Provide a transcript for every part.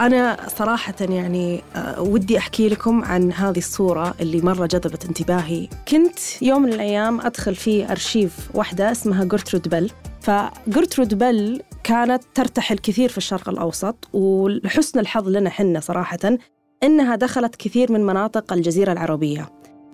أنا صراحة يعني آه، ودي أحكي لكم عن هذه الصورة اللي مرة جذبت انتباهي. كنت يوم من الأيام أدخل في أرشيف واحدة اسمها جورترود بل فجورترود بل كانت ترتحل كثير في الشرق الأوسط ولحسن الحظ لنا حنا صراحة إنها دخلت كثير من مناطق الجزيرة العربية.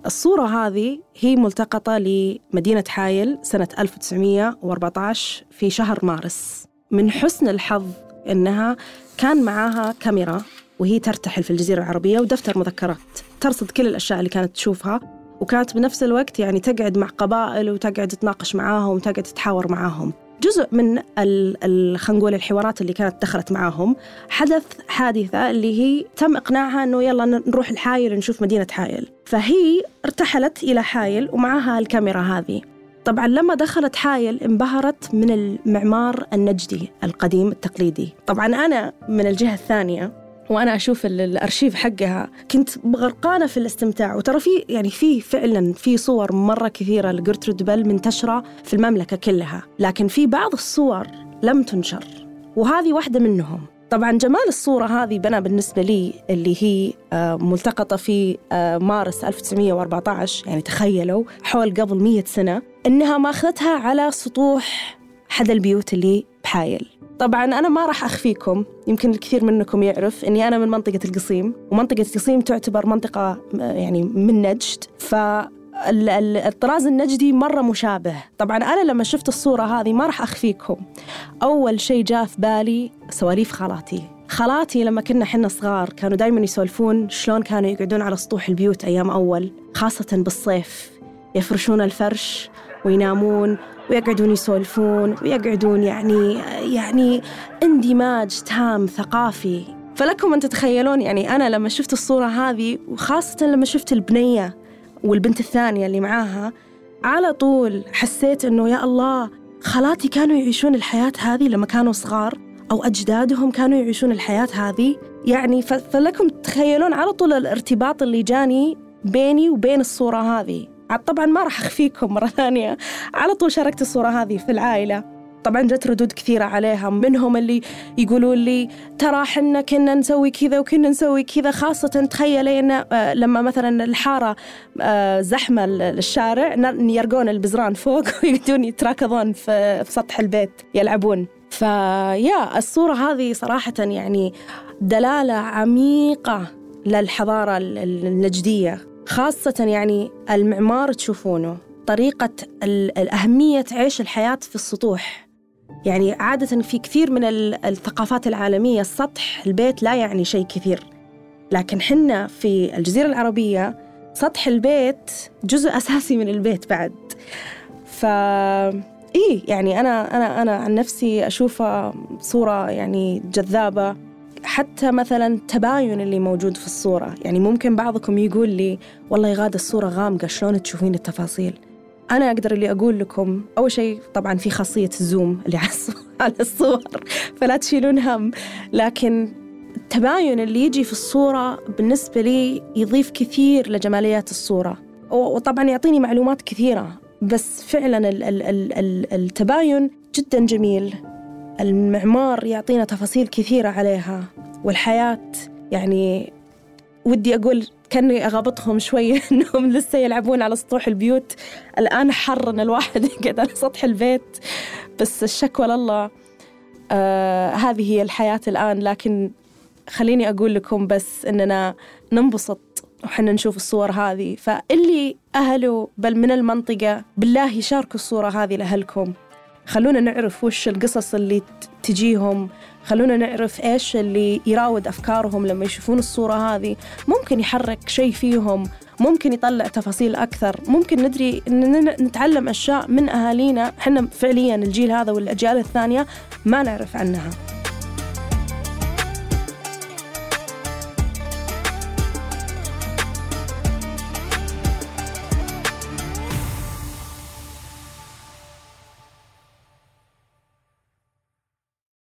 الصورة هذه هي ملتقطة لمدينة حايل سنة 1914 في شهر مارس. من حسن الحظ إنها كان معاها كاميرا وهي ترتحل في الجزيرة العربية ودفتر مذكرات ترصد كل الأشياء اللي كانت تشوفها وكانت بنفس الوقت يعني تقعد مع قبائل وتقعد تناقش معاهم وتقعد تتحاور معاهم. جزء من خلينا نقول الحوارات اللي كانت دخلت معاهم حدث حادثة اللي هي تم إقناعها إنه يلا نروح الحايل نشوف مدينة حايل. فهي ارتحلت إلى حايل ومعها الكاميرا هذه. طبعا لما دخلت حايل انبهرت من المعمار النجدي القديم التقليدي. طبعا أنا من الجهة الثانية وأنا أشوف الأرشيف حقها. كنت غرقانه في الاستمتاع. وترى في يعني في فعلا في صور مرة كثيرة لجرترود بل منتشرة في المملكة كلها. لكن في بعض الصور لم تنشر. وهذه واحدة منهم. طبعا جمال الصورة هذه بنا بالنسبة لي اللي هي آه، ملتقطة في آه، مارس 1914 يعني تخيلوا حول قبل مية سنة. إنها ماخذتها على سطوح حد البيوت اللي بحايل. طبعا أنا ما راح أخفيكم يمكن الكثير منكم يعرف أني أنا من منطقة القصيم ومنطقة القصيم تعتبر منطقة يعني من نجد ف الطراز النجدي مرة مشابه. طبعا أنا لما شفت الصورة هذه ما راح أخفيكم. أول شيء جاء في بالي سواليف خالاتي. خالاتي لما كنا حنا صغار كانوا دائما يسولفون شلون كانوا يقعدون على سطوح البيوت أيام أول خاصة بالصيف يفرشون الفرش. وينامون ويقعدون يسولفون ويقعدون يعني يعني اندماج تام ثقافي. فلكم أن تتخيلون يعني أنا لما شفت الصورة هذه وخاصة لما شفت البنية والبنت الثانية اللي معاها على طول حسيت إنه يا الله خالاتي كانوا يعيشون الحياة هذه لما كانوا صغار أو أجدادهم كانوا يعيشون الحياة هذه. يعني فلكم تتخيلون على طول الارتباط اللي جاني بيني وبين الصورة هذه. طبعا ما راح أخفيكم مرة ثانية. على طول شاركت الصورة هذه في العائلة. طبعا جت ردود كثيرة عليها منهم اللي يقولون لي ترى حنا كنا نسوي كذا وكنا نسوي كذا. خاصة تخيلي إن آه، لما مثلا الحارة آه، زحمة الشارع يرقون البزران فوق ويقعدون يتراكضون في سطح البيت يلعبون. فيا الصورة هذه صراحة يعني دلالة عميقة للحضارة النجدية. خاصة يعني المعمار تشوفونه طريقة الأهمية عيش الحياة في السطوح. يعني عادة في كثير من الثقافات العالمية السطح البيت لا يعني شيء كثير. لكن حنا في الجزيرة العربية سطح البيت جزء أساسي من البيت بعد. ف إيه يعني أنا أنا أنا عن نفسي أشوفها صورة يعني جذابة. حتى مثلا تباين اللي موجود في الصورة. يعني ممكن بعضكم يقول لي والله يغاد الصورة غامقة شلون تشوفين التفاصيل؟ أنا أقدر اللي أقول لكم أول شيء طبعا في خاصية الزوم اللي على الصور فلا تشيلون هم. لكن التباين اللي يجي في الصورة بالنسبة لي يضيف كثير لجماليات الصورة. وطبعا يعطيني معلومات كثيرة بس فعلا التباين جدا جميل. المعمار يعطينا تفاصيل كثيرة عليها والحياة يعني ودي أقول كأني أغابطهم شوي أنهم لسه يلعبون على سطوح البيوت. الآن حر أن الواحد يقعد على سطح البيت بس الشكوى لله. آه هذه هي الحياة الآن لكن خليني أقول لكم بس أننا ننبسط وحنا نشوف الصور هذه. فاللي أهله بل من المنطقة بالله شاركوا الصورة هذه لأهلكم. خلونا نعرف وش القصص اللي تجيهم خلونا نعرف إيش اللي يراود أفكارهم لما يشوفون الصورة هذه. ممكن يحرك شيء فيهم ممكن يطلع تفاصيل أكثر ممكن ندري نتعلم أشياء من أهالينا. إحنا فعليا الجيل هذا والأجيال الثانية ما نعرف عنها.